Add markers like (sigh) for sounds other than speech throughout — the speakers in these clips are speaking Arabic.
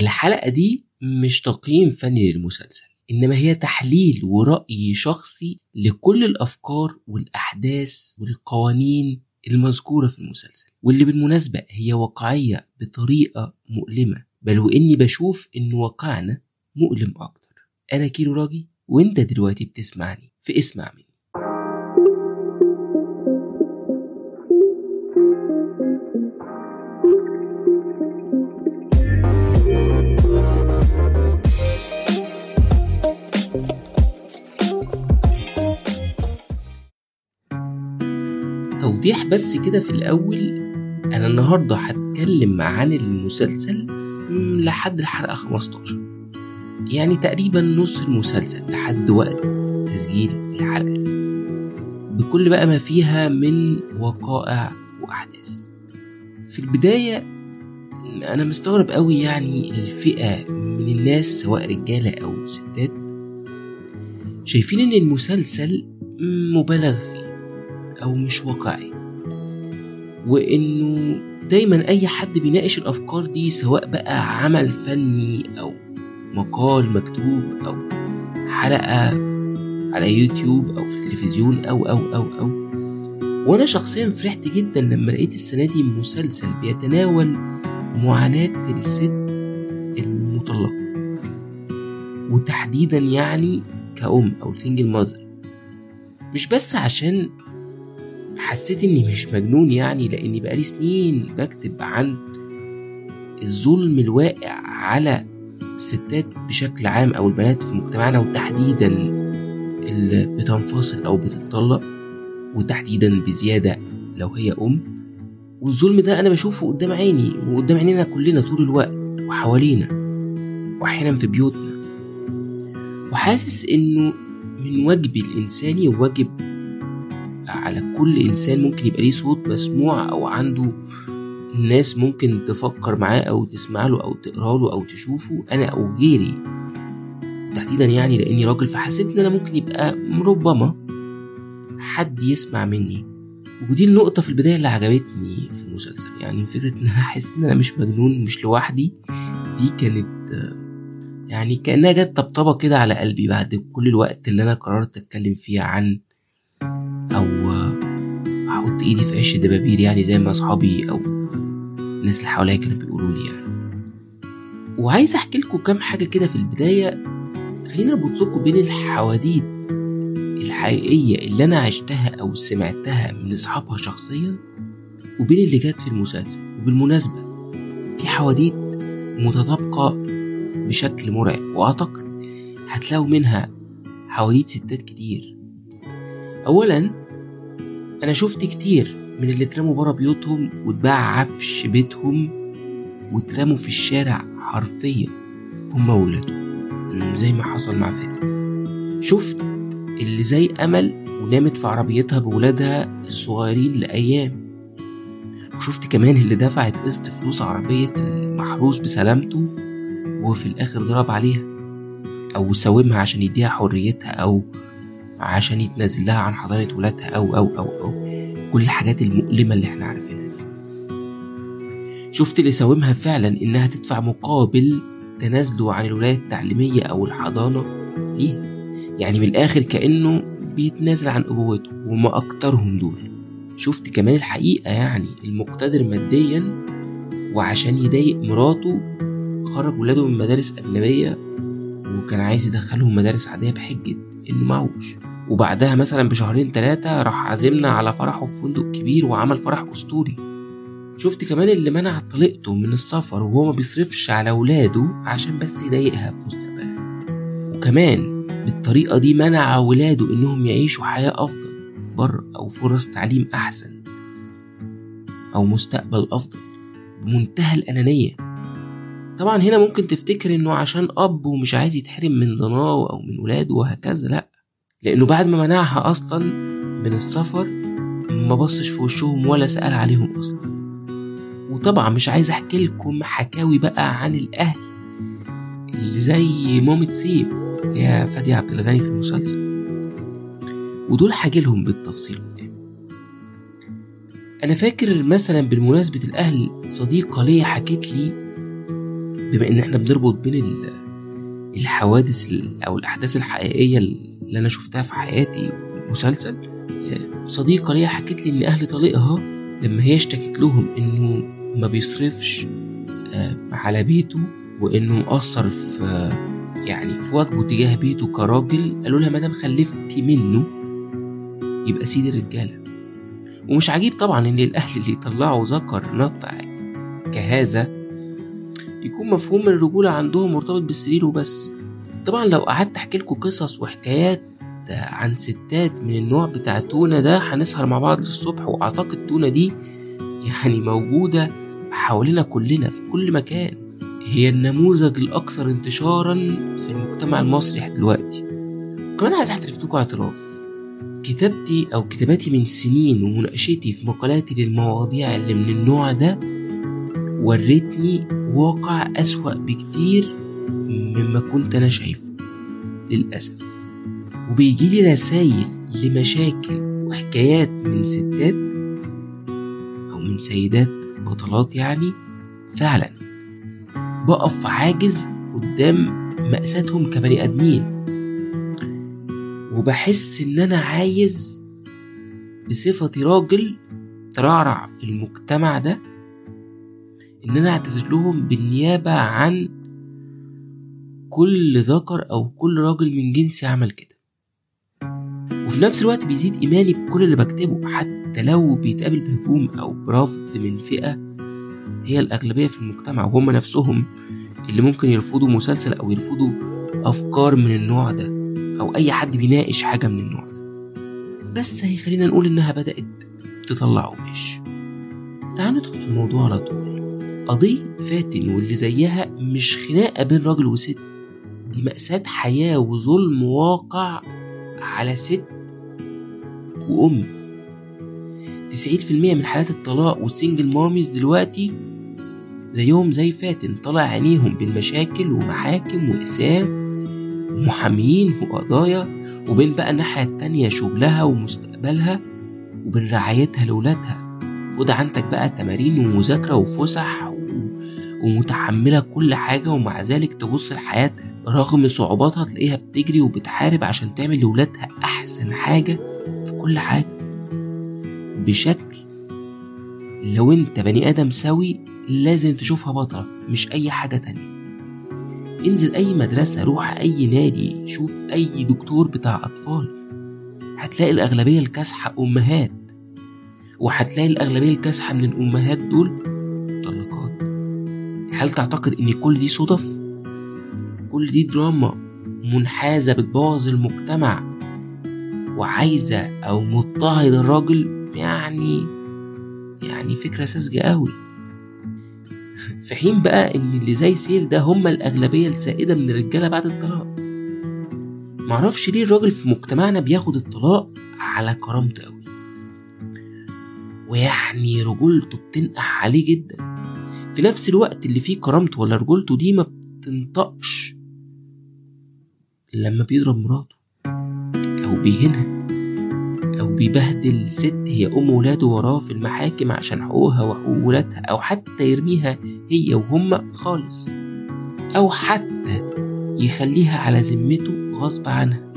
الحلقة دي مش تقييم فني للمسلسل إنما هي تحليل ورأي شخصي لكل الأفكار والأحداث والقوانين المذكورة في المسلسل. واللي بالمناسبة هي واقعية بطريقة مؤلمة بل وإني بشوف إن واقعنا مؤلم أكتر. أنا كيلو راجي وإنت دلوقتي بتسمعني في اسمع مني بس كده في الأول أنا النهاردة هتكلم عن المسلسل لحد الحلقة 15 يعني تقريبا نص المسلسل لحد وقت تسجيل الحلقة. دي بكل بقى ما فيها من وقائع وأحداث. في البداية أنا مستغرب قوي يعني الفئة من الناس سواء رجالة أو ستات شايفين إن المسلسل مبالغ فيه أو مش واقعي. وإنه دايما أي حد بيناقش الأفكار دي سواء بقى عمل فني أو مقال مكتوب أو حلقة على يوتيوب أو في التلفزيون أو أو أو أو. وأنا شخصيا فرحت جدا لما لقيت السنة دي مسلسل بيتناول معاناة الست المطلقة. وتحديدا يعني كأم أو سنجل ماذر مش بس عشان حسيت إني مش مجنون يعني لإني بقالي سنين بكتب عن الظلم الواقع على الستات بشكل عام أو البنات في مجتمعنا وتحديدا اللي بتنفصل أو بتتطلق وتحديدا بزيادة لو هي أم. والظلم ده أنا بشوفه قدام عيني وقدام عينينا كلنا طول الوقت وحوالينا واحيانا في بيوتنا. وحاسس إنه من واجبي الانساني وواجب على كل إنسان ممكن يبقى ليه صوت مسموع أو عنده ناس ممكن تفكر معاه أو تسمع له أو تقرأ له أو تشوفه أنا أو غيري. تحديدا يعني لأني راجل فحسيت إن أنا ممكن يبقى ربما حد يسمع مني. ودي النقطة في البداية اللي عجبتني في المسلسل يعني فكرة إن أنا أحس إن أنا مش مجنون مش لوحدي دي كانت يعني كأنها جت طبطبة كده على قلبي بعد كل الوقت اللي أنا قررت أتكلم فيه عن أو أحط إيدي في عش الدبابير يعني زي ما أصحابي أو الناس اللي حواليا كانوا بيقولوا لي يعني. وعايز أحكي لكم كام حاجة كده في البداية. خلينا أربط لكم بين الحواديت الحقيقية اللي أنا عشتها أو سمعتها من أصحابها شخصيا وبين اللي جت في المسلسل. وبالمناسبة في حواديت متطابقة بشكل مرعب وأعتقد هتلاقوا منها حواديت ستات كتير. اولا أنا شفت كتير من اللي اترموا برا بيوتهم واتباع عفش بيتهم واترموا في الشارع حرفيا. هم وولادهم زي ما حصل مع فاتن. شفت اللي زي أمل ونامت في عربيتها بولادها الصغيرين لأيام. وشفت كمان اللي دفعت قسط فلوس عربية المحروس بسلامته وفي الآخر ضرب عليها أو ساومها عشان يديها حريتها أو عشان يتنازل لها عن حضانة ولادها أو أو أو أو. كل الحاجات المؤلمة اللي إحنا عارفينها. دي شفت اللي ساومها فعلا إنها تدفع مقابل تنازله عن الولاية التعليمية أو الحضانة ليها يعني من الآخر كأنه بيتنازل عن أبوته وما أكترهم دول. شفت كمان الحقيقة يعني المقتدر ماديا وعشان يضايق مراته خرج ولاده من مدارس أجنبية وكان عايز يدخلهم مدارس عادية بحجة إنه معوش وبعدها مثلا بشهرين تلاتة راح عازمنا على فرحه في فندق كبير وعمل فرح أسطوري. شفت كمان اللي منع طليقته من السفر وهو ما بيصرفش على ولاده عشان بس يضايقها في مستقبلها. وكمان بالطريقة دي منع ولاده إنهم يعيشوا حياة أفضل بره أو فرص تعليم أحسن أو مستقبل أفضل بمنتهى الأنانية. طبعا هنا ممكن تفتكر إنه عشان أب ومش عايز يتحرم من ضناه أو من ولاده وهكذا لأ. لأنه بعد ما منعها أصلا من السفر ما بصش في وشهم ولا سأل عليهم أصلا. وطبعا مش عايز أحكي لكم حكاوي بقى عن الأهل اللي زي مامة سيف هي فادية عبد الغني في المسلسل. ودول هاجيلهم بالتفصيل. قدام أنا فاكر مثلا بالمناسبة الأهل صديقة ليا حكت لي بما إن إحنا بنربط بين الحوادث أو الأحداث الحقيقية اللي أنا شفتها في حياتي مسلسل صديقة ليا حكت لي إن أهل طليقها لما هي اشتكت لهم إنه ما بيصرفش على بيته وإنه مقصر في يعني في واجبه تجاه بيته كراجل قالوا لها مادام خلفتي منه يبقى سيد الرجالة. ومش عجيب طبعا إن الأهل اللي يطلعوا ذكر نطع كهذا يكون مفهوم الرجولة عندهم مرتبط بالسرير وبس. طبعا لو قعدت أحكي لكم قصص وحكايات عن ستات من النوع بتاع تونة ده هنسهر مع بعض للصبح وأعتقد تونة دي يعني موجودة حوالينا كلنا في كل مكان. هي النموذج الأكثر انتشارا في المجتمع المصري دلوقتي. كمان عايز اعترف لكم اعتراف. كتابتي أو كتاباتي من سنين ومناقشتي في مقالاتي للمواضيع اللي من النوع ده ورتني واقع أسوأ بكتير مما كنت أنا شايفه للأسف. وبيجيلي رسايل لمشاكل وحكايات من ستات أو من سيدات بطلات يعني فعلا. بقف عاجز قدام مأساتهم كبني آدمين. وبحس إن أنا عايز بصفتي راجل ترعرع في المجتمع ده إن أنا أعتذر لهم بالنيابة عن كل ذكر أو كل راجل من جنسي عمل كده. وفي نفس الوقت بيزيد إيماني بكل اللي بكتبه حتى لو بيتقابل بهجوم أو برفض من فئة هي الأغلبية في المجتمع وهم نفسهم اللي ممكن يرفضوا مسلسل أو يرفضوا أفكار من النوع ده أو أي حد بيناقش حاجة من النوع ده. بس هيخلينا نقول إنها بدأت تطلع قماش تعالوا ندخل في الموضوع على طول. قضية فاتن واللي زيها مش خناقة بين راجل وست. دي مأساة حياة وظلم واقع على ست وأم تسعين في المية من حالات الطلاق والسنجل ماميز دلوقتي زيهم زي فاتن طلع عينيهم بين مشاكل ومحاكم وإقسام ومحامين وقضايا وبين بقى الناحية التانية شغلها ومستقبلها وبين رعايتها لولادها خد عندك بقى تمارين ومذاكرة وفسح. ومتحملة كل حاجة ومع ذلك تبص لحياتها رغم صعوباتها تلاقيها بتجري وبتحارب عشان تعمل لولادها أحسن حاجة في كل حاجة. بشكل لو أنت بني آدم سوي لازم تشوفها بطلة مش أي حاجة تانية. انزل أي مدرسة روح أي نادي شوف أي دكتور بتاع أطفال. هتلاقي الأغلبية الكاسحة أمهات. وهتلاقي الأغلبية الكاسحة من الأمهات دول مطلقات. هل تعتقد إن كل دي صدف؟ كل دي دراما منحازة بتبوظ المجتمع وعايزة أو مضطهدة الراجل يعني يعني فكرة ساذجة قوي. في حين بقى إن اللي زي سيف ده هما الأغلبية السائدة من الرجالة بعد الطلاق. معرفش ليه الراجل في مجتمعنا بياخد الطلاق على كرامته قوي. ويعني رجولته بتنقح عليه جدا. في نفس الوقت اللي فيه كرامته ولا رجولته دي ما بتنطقش لما بيضرب مراته أو بيهينها أو بيبهدل ست هي أم ولاده وراه في المحاكم عشان حقوقها وحقوق ولادها أو حتى يرميها هي وهم خالص أو حتى يخليها على ذمته غصب عنها.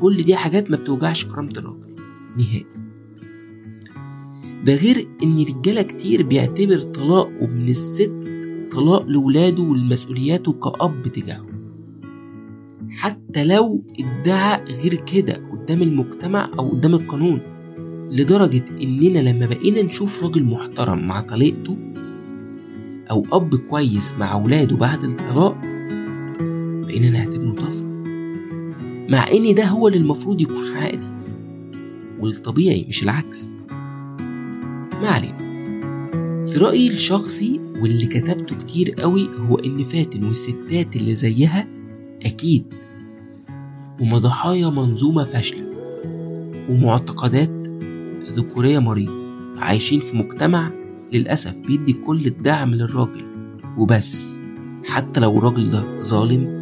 كل دي حاجات ما بتوجعش كرامة الراجل نهائي. ده غير إن رجالة كتير بيعتبر طلاقه من الست طلاق لولاده ولمسؤولياته كأب تجاهه. حتى لو ادعى غير كده قدام المجتمع أو قدام القانون لدرجة إننا لما بقينا نشوف راجل محترم مع طليقته أو أب كويس مع ولاده بعد الطلاق بقينا نعتبره طفل مع إن ده هو اللي المفروض يكون عادي والطبيعي مش العكس. ما علينا. في رأيي الشخصي واللي كتبته كتير قوي هو إن فاتن والستات اللي زيها أكيد هما ضحايا منظومة فاشلة ومعتقدات ذكورية مريضة عايشين في مجتمع للأسف بيدي كل الدعم للراجل. وبس حتى لو الراجل ده ظالم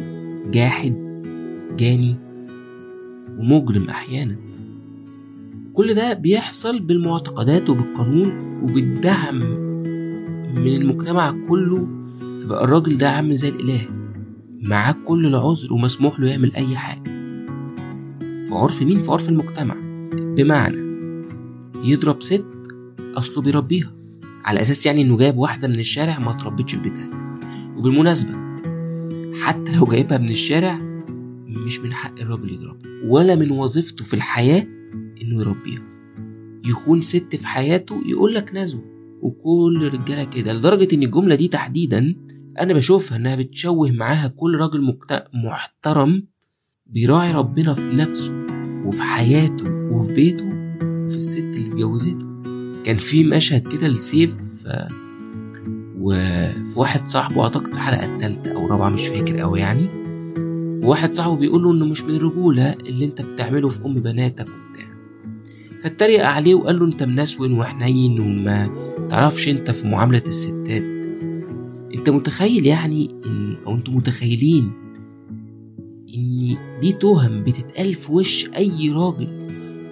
جاحد جاني ومجرم أحيانا. كل ده بيحصل بالمعتقدات وبالقانون وبالدعم من المجتمع كله. فبقى الراجل ده عامل زي الإله معاه كل العذر ومسموح له يعمل أي حاجة. في عرف مين؟ في عرف المجتمع بمعنى يضرب ست أصله بيربيها على أساس يعني إنه جايب واحدة من الشارع ما تربتش في بيتها وبالمناسبة حتى لو جايبها من الشارع مش من حق الراجل يضربها ولا من وظيفته في الحياة إنه يربيها يخون ست في حياته يقول لك نزوة وكل الرجالة كده لدرجة إن الجملة دي تحديدا أنا بشوفها إنها بتشوه معاها كل راجل. محترم بيراعي ربنا في نفسه وفي حياته وفي بيته وفي الست اللي اتجوزته. كان في مشهد كده لسيف آه، وفي واحد صاحبه أعتقد في الحلقة الثالثه أو الرابعة مش فاكر قوي يعني. واحد صاحبه بيقول له إنه مش من الرجوله اللي أنت بتعمله في أم بناتك وبتاع. فاتريق عليه وقال له أنت منسون وحنين وما تعرفش أنت في معاملة الستات. أنت متخيل يعني إن أو أنتوا متخيلين إن دي تهم بتتقال في وش أي راجل.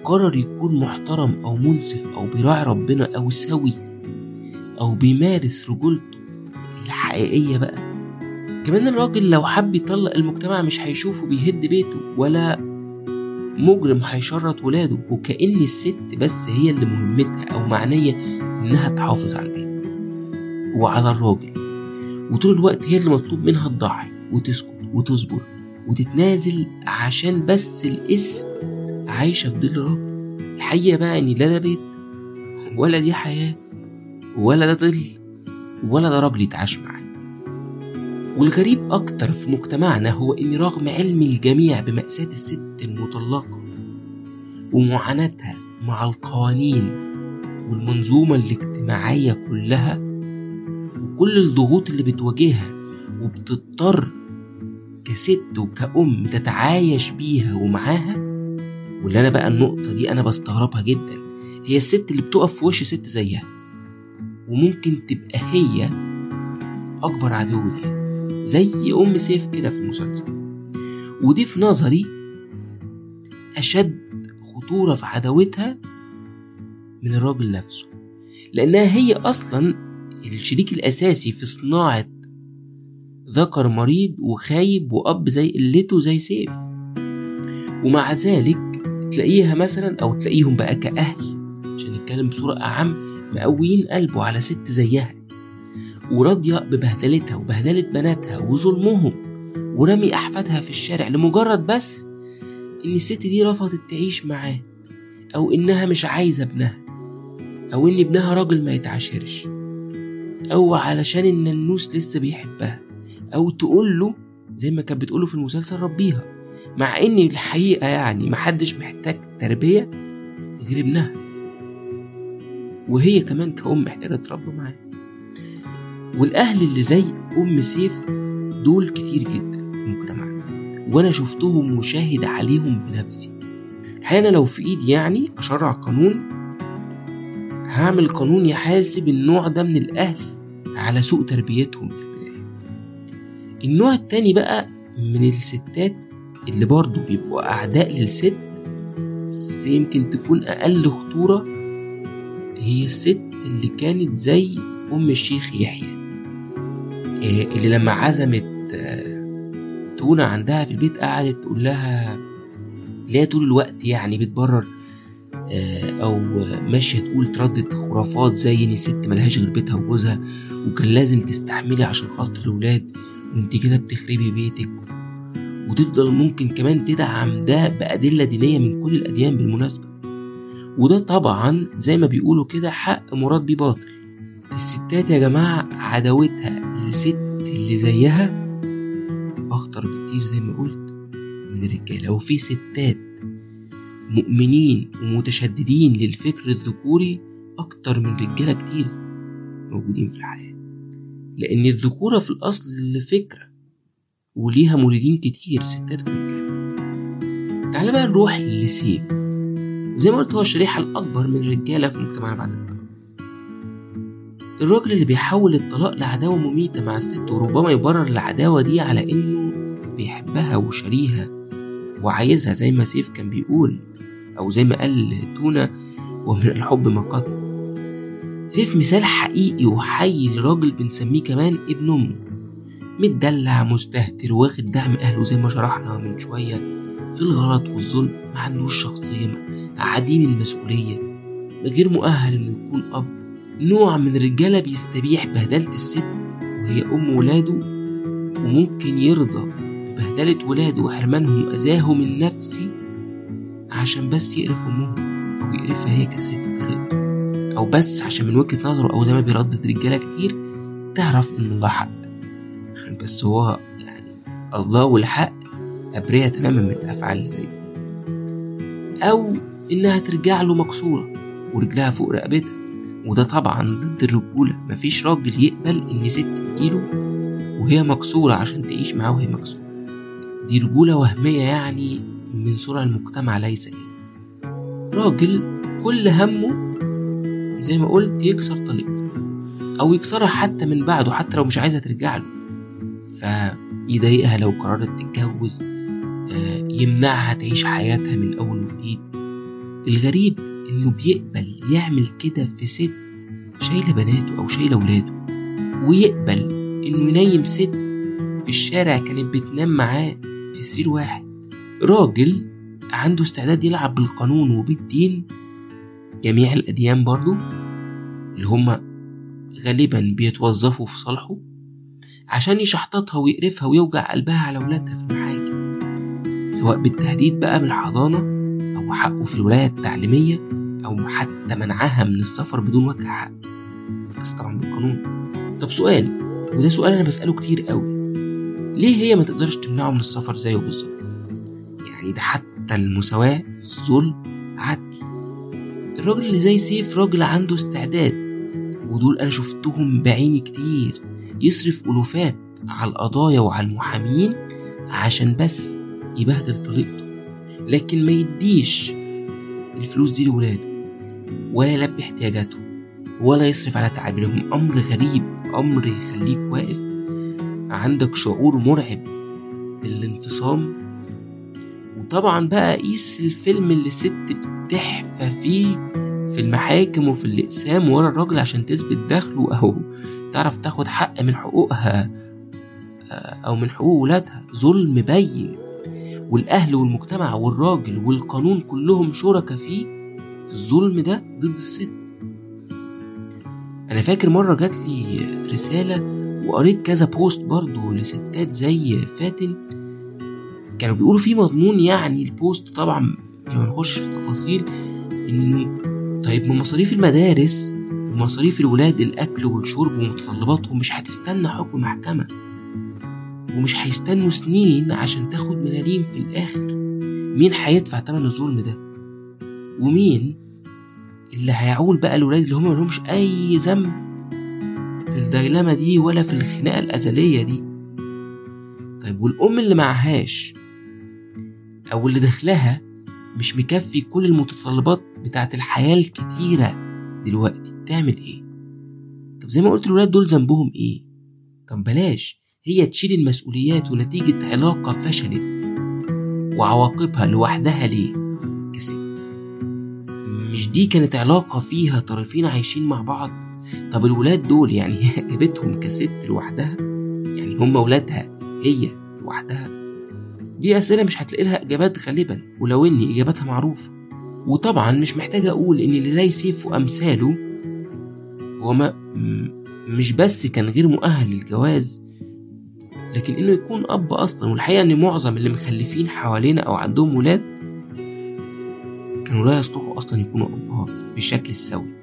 قرر يكون محترم أو منصف أو بيراعي ربنا أو سوي أو بيمارس رجولته الحقيقية بقى. كمان الراجل لو حب يطلق المجتمع مش هيشوفه بيهد بيته ولا مجرم هيشرط ولاده وكأن الست بس هي اللي مهمتها أو معنية إنها تحافظ على البيت وعلى الراجل. وطول الوقت هي اللي مطلوب منها تضحي وتسكت وتصبر. وتتنازل عشان بس الاسم عايشة في ظل الراجل الحقيقة بقى إن لا ده بيت ولا دي حياة ولا ده ظل ولا ده راجل يتعاش معاه والغريب أكتر في مجتمعنا هو إن رغم علم الجميع بمأساة الست المطلقة ومعاناتها مع القوانين والمنظومة الاجتماعية كلها وكل الضغوط اللي بتواجهها وبتضطر كست وكأم تتعايش بيها ومعاها؟ واللي أنا بقى النقطة دي أنا بستغربها جدا. هي الست اللي بتقف في وش ست زيها. وممكن تبقى هي أكبر عدو ليها. زي أم سيف كده في المسلسل. ودي في نظري أشد خطورة في عداوتها من الراجل نفسه. لأنها هي أصلا الشريك الأساسي في صناعة ذكر مريض وخايب وأب زي قلته زي سيف. ومع ذلك تلاقيها مثلا أو تلاقيهم بقى كأهل عشان نتكلم بصورة أعم مقويين قلبه على ست زيها. وراضية ببهدلتها وبهدلة بناتها وظلمهم ورمي أحفادها في الشارع لمجرد بس إن الست دي رفضت تعيش معاه أو إنها مش عايزة ابنها أو إن ابنها راجل ما يتعاشرش أو علشان إن النوس لسه بيحبها. أو تقول له زي ما كانت بتقوله في المسلسل ربيها. مع إن الحقيقة يعني محدش محتاج تربية غير ابنها. وهي كمان كأم محتاجة تربى معاه. والأهل اللي زي أم سيف دول كتير جدا في مجتمعنا. وأنا شفتهم وشاهد عليهم بنفسي. الحقيقة أنا لو في إيدي يعني أشرع قانون هعمل قانون يحاسب النوع ده من الأهل على سوء تربيتهم في النوع التاني بقى من الستات اللي برضه بيبقوا أعداء للست بس يمكن تكون أقل خطورة هي الست اللي كانت زي أم الشيخ يحيى اللي لما عزمت تونة عندها في البيت قعدت تقول لها هي طول الوقت يعني بتبرر أو ماشية تقول تردد خرافات زي إن الست ملهاش غير بيتها وجوزها وكان لازم تستحملي عشان خاطر الولاد وانت كده بتخربي بيتك. وتفضل ممكن كمان تدعم ده بأدلة دينية من كل الأديان بالمناسبة. وده طبعا زي ما بيقولوا كده حق مراد بيه باطل. الستات يا جماعة عداوتها للست اللي زيها أخطر بكتير زي ما قلت من الرجالة. وفي ستات مؤمنين ومتشددين للفكر الذكوري أكتر من رجالة كتير موجودين في الحياة. لأن الذكورة في الأصل فكرة وليها مريدين كتير ستات ورجالة تعال بقى نروح لسيف. وزي ما قلت هو الشريحة الأكبر من الرجالة في مجتمعنا بعد الطلاق. الراجل اللي بيحول الطلاق لعداوة مميتة مع الست وربما يبرر العداوة دي على إنه بيحبها وشاريها وعايزها زي ما سيف كان بيقول أو زي ما قال تونة ومن الحب ما قتل سيف مثال حقيقي وحي لراجل بنسميه كمان ابن أمه. متدلع مستهتر واخد دعم أهله زي ما شرحنا من شوية في الغلط والظلم ما عندوش شخصية عديم المسؤولية. غير مؤهل إنه يكون أب. نوع من الرجالة بيستبيح بهدلة الست وهي أم ولاده وممكن يرضى ببهدلة ولاده وحرمانهم وأذاهم النفسي عشان بس يقرف أمهم أو يقرفها هي كست طريقته أو بس عشان من وجهة نظره أو زي ما بيردد رجالة كتير تعرف إن الله حق. بس هو يعني الله والحق أبرية تماما من الأفعال اللي زي دي. أو إنها ترجع له مكسورة ورجلها فوق رقبتها. وده طبعا ضد الرجولة. مفيش راجل يقبل إن ست تجيله وهي مكسورة عشان تعيش معاه وهي مكسورة دي رجولة وهمية يعني من صنع المجتمع ليس إيه راجل كل همه زي ما قلت يكسر طليقته أو يكسرها حتى من بعده حتى لو مش عايزة ترجع له. فيضايقها لو قررت تتجوز آه، يمنعها تعيش حياتها من أول وجديد. الغريب إنه بيقبل يعمل كده في ست شايلة بناته أو شايلة ولاده ويقبل إنه ينيم ست في الشارع كانت بتنام معاه في سرير واحد. راجل عنده استعداد يلعب بالقانون وبالدين جميع الأديان برضو اللي هما غالبا بيتوظفوا في صالحه عشان يشحططها ويقرفها ويوجع قلبها على ولادها في المحاكم سواء بالتهديد بقى بالحضانة أو حقه في الولاية التعليمية أو حتى منعها من السفر بدون وجه حق. بس طبعا بالقانون طب سؤال وده سؤال أنا بسأله كتير قوي. ليه هي ما تقدرش تمنعه من السفر زيه بالظبط؟ يعني ده حتى المساواة في الظلم عدل. الراجل اللي زي سيف راجل عنده استعداد ودول أنا شفتهم بعيني كتير. يصرف ألوفات على القضايا وعلى المحامين عشان بس يبهدل طريقته. لكن ما يديش الفلوس دي لولاده ولا يلبي احتياجاتهم ولا يصرف على تعابيرهم أمر غريب أمر يخليك واقف عندك شعور مرعب بالانفصام. وطبعا بقى قيس الفيلم اللي الست فيه في المحاكم وفي الأقسام ورا الراجل عشان تثبت دخله أو تعرف تاخد حق من حقوقها أو من حقوق ولادها. ظلم بين. والأهل والمجتمع والراجل والقانون كلهم شركة فيه في الظلم ده ضد الست. أنا فاكر مرة جات لي رسالة وقريت كذا post برضو لستات زي فاتن. كانوا بيقولوا فيه مضمون يعني ال post طبعا مش هنخش في تفاصيل إنه طيب من مصاريف المدارس ومصاريف الولاد الأكل والشرب ومتطلباتهم مش هتستنى حكم محكمة. ومش هيستنوا سنين عشان تاخد ملاليم في الآخر. مين هيدفع تمن الظلم ده؟ ومين اللي هيعول بقى الولاد اللي هم ملهمش أي ذنب في الديلمة دي ولا في الخناقة الأزلية دي؟ طيب والأم اللي معهاش أو اللي دخلها مش مكفي كل المتطلبات بتاعت الحياة الكتيرة دلوقتي تعمل إيه؟ طب زي ما قلت الولاد دول ذنبهم إيه؟ طب بلاش هي تشيل المسؤوليات ونتيجة علاقة فشلت وعواقبها لوحدها ليه؟ كست. مش دي كانت علاقة فيها طرفين عايشين مع بعض؟ طب الولاد دول يعني هي (laughs) جابتهم كست لوحدها؟ يعني هم ولادها هي لوحدها؟ دي أسئلة مش هتلاقي لها إجابات غالبا ولو إن إجاباتها معروفة. وطبعا مش محتاج أقول إن اللي زي سيف وأمثاله هو ما مش بس كان غير مؤهل للجواز لكن إنه يكون أب أصلا. والحقيقة إن معظم اللي مخلفين حوالينا أو عندهم ولاد كانوا لا يصلحوا أصلا يكونوا أبهات بالشكل السوي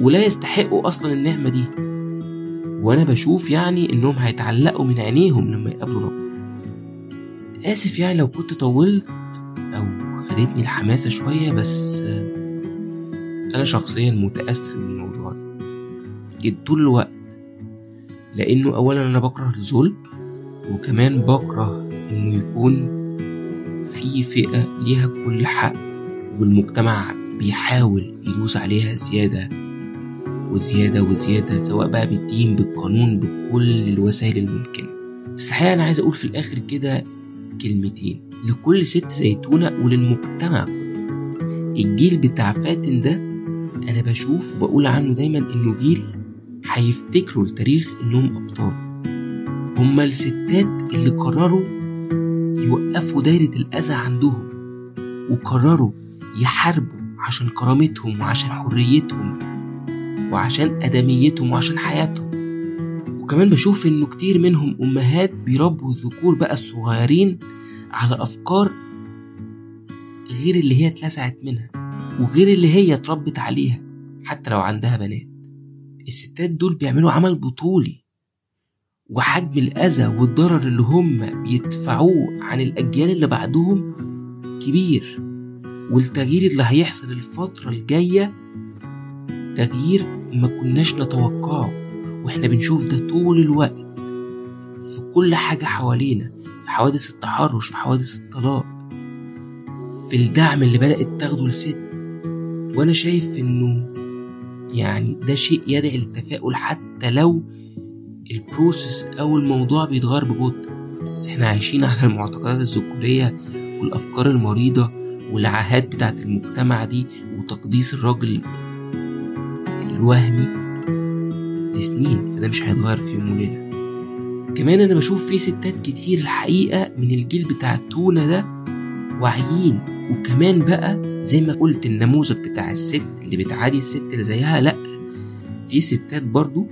ولا يستحقوا أصلا النعمة دي. وأنا بشوف يعني إنهم هيتعلقوا من عينيهم لما يقابلوا ربنا. آسف يعني لو كنت طولت أو خدتني الحماسة شوية بس أنا شخصيا متأثر من الموضوع ده جد طول الوقت لأنه أولا أنا بكره الظلم وكمان بكره إنه يكون في فئة ليها كل حق والمجتمع بيحاول يدوس عليها زيادة وزيادة وزيادة سواء بقى بالدين بالقانون بكل الوسائل الممكنة. بس الحقيقة أنا عايز أقول في الآخر كده كلمتين. لكل ست زيتونة وللمجتمع. الجيل بتاع فاتن ده أنا بشوف وبقول عنه دايما إنه جيل هيفتكروا التاريخ إنهم أبطال. هما الستات اللي قرروا يوقفوا دايرة الأذى عندهم وقرروا يحاربوا عشان كرامتهم وعشان حريتهم وعشان أدميتهم وعشان حياتهم. وكمان بشوف إنه كتير منهم أمهات بيربوا الذكور بقى الصغيرين على أفكار غير اللي هي اتلسعت منها وغير اللي هي اتربت عليها حتى لو عندها بنات. الستات دول بيعملوا عمل بطولي وحجم الأذى والضرر اللي هم بيدفعوه عن الأجيال اللي بعدهم كبير والتغيير اللي هيحصل الفترة الجاية تغيير ما كناش نتوقعه وإحنا بنشوف ده طول الوقت في كل حاجة حوالينا. حوادث التحرش في حوادث الطلاق. في الدعم اللي بدأت تاخده الست. وأنا شايف إنه يعني ده شيء يدعي للتفاؤل حتى لو البروسيس أو الموضوع بيتغير ببطء. بس إحنا عايشين على المعتقدات الذكورية والأفكار المريضة والعاهات بتاعت المجتمع دي وتقديس الراجل الوهمي لسنين فده مش هيتغير في يوم وليلة. كمان أنا بشوف في ستات كتير الحقيقة من الجيل بتاع التونة ده واعيين. وكمان بقى زي ما قلت النموذج بتاع الست اللي بتعادي الست اللي زيها لأ في ستات برضو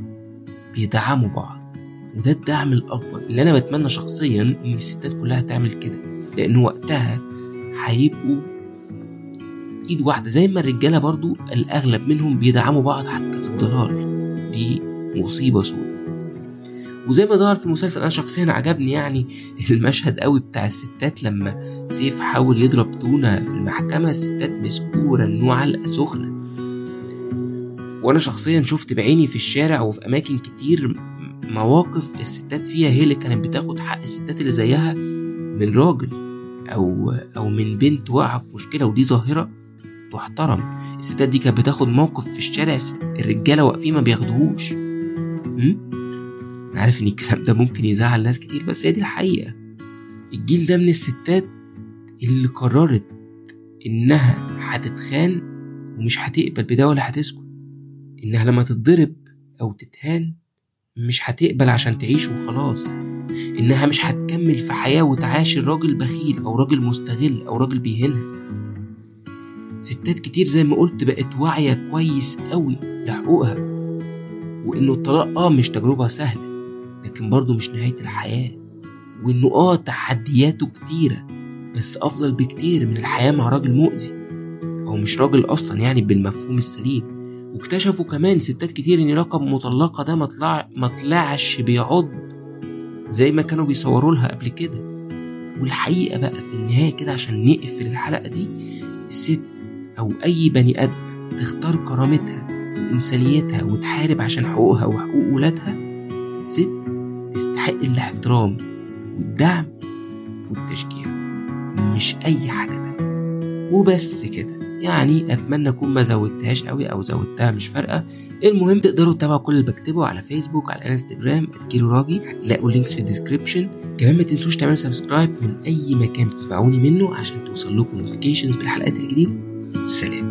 بيدعموا بعض. وده الدعم الأكبر. اللي أنا بتمنى شخصيا إن الستات كلها تعمل كده. لأن وقتها هيبقوا إيد واحدة. زي ما الرجالة برضو الأغلب منهم بيدعموا بعض حتى في الضلال. دي مصيبة سودة. وزي ما ظهر في المسلسل أنا شخصيا عجبني يعني (laughs) المشهد قوي بتاع الستات لما سيف حاول يضرب تونة في المحكمة الستات مسكوه رنوه علقة سخنة. وأنا شخصيا شفت بعيني في الشارع وفي أماكن كتير مواقف الستات فيها هي اللي كانت بتاخد حق الستات اللي زيها من راجل أو أو من بنت واقعة في مشكلة ودي ظاهرة تحترم. الستات دي كانت بتاخد موقف في الشارع الرجالة واقفين ما بياخدوهوش. أنا عارف إن الكلام ده ممكن يزعل ناس كتير بس هي دي الحقيقة. الجيل ده من الستات اللي قررت إنها هتتخان ومش هتقبل بده ولا هتسكت. إنها لما تتضرب أو تتهان مش هتقبل عشان تعيش وخلاص. إنها مش هتكمل في حياة وتعاشر راجل بخيل أو راجل مستغل أو راجل بيهنها ستات كتير زي ما قلت بقت واعية كويس قوي لحقوقها وإنه الطلاق آه مش تجربة سهلة لكن برضه مش نهاية الحياة. وإنه آه تحدياته كتيرة بس أفضل بكتير من الحياة مع راجل مؤذي. أو مش راجل أصلا يعني بالمفهوم السليم. واكتشفوا كمان ستات كتير إن رقم مطلقة ده مطلع مطلعش بيعض زي ما كانوا بيصوروا لها قبل كده. والحقيقة بقى في النهاية كده عشان نقفل الحلقة دي الست أو أي بني آدم تختار كرامتها وإنسانيتها وتحارب عشان حقوقها وحقوق ولادها ست تستحق الاحترام والدعم والتشجيع مش أي حاجة تانية. وبس كده. يعني أتمنى أكون ما زودتهاش قوي أو زودتها مش فارقة. المهم تقدروا تتابعوا كل اللي بكتبه على فيسبوك على انستجرام @كيلو راجي هتلاقوا ال links في ال description كمان ما تنسوش تعملوا subscribe من أي مكان بتسمعوني منه عشان توصل لكم notifications بالحلقات الجديدة. سلام.